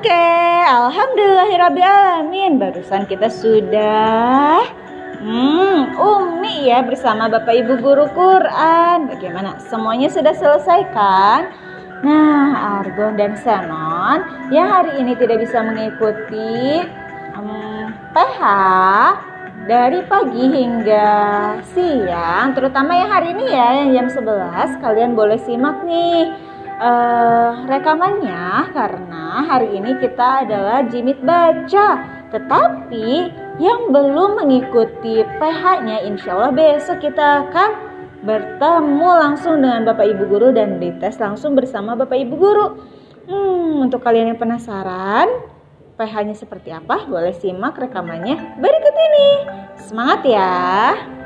Oke, alhamdulillahirobbilalamin. Barusan kita sudah Hmm, Umi ya bersama Bapak Ibu guru Quran. Bagaimana? Semuanya sudah selesai kan? Nah, Argon dan Senon yang hari ini tidak bisa mengikuti um, PH dari pagi hingga siang, terutama yang hari ini ya, yang jam 11, kalian boleh simak nih uh, rekamannya karena hari ini kita adalah jimit baca. Tetapi yang belum mengikuti PH-nya, insya Allah besok kita akan bertemu langsung dengan Bapak Ibu Guru dan dites langsung bersama Bapak Ibu Guru. Hmm, untuk kalian yang penasaran, PH-nya seperti apa? Boleh simak rekamannya berikut ini. Semangat ya!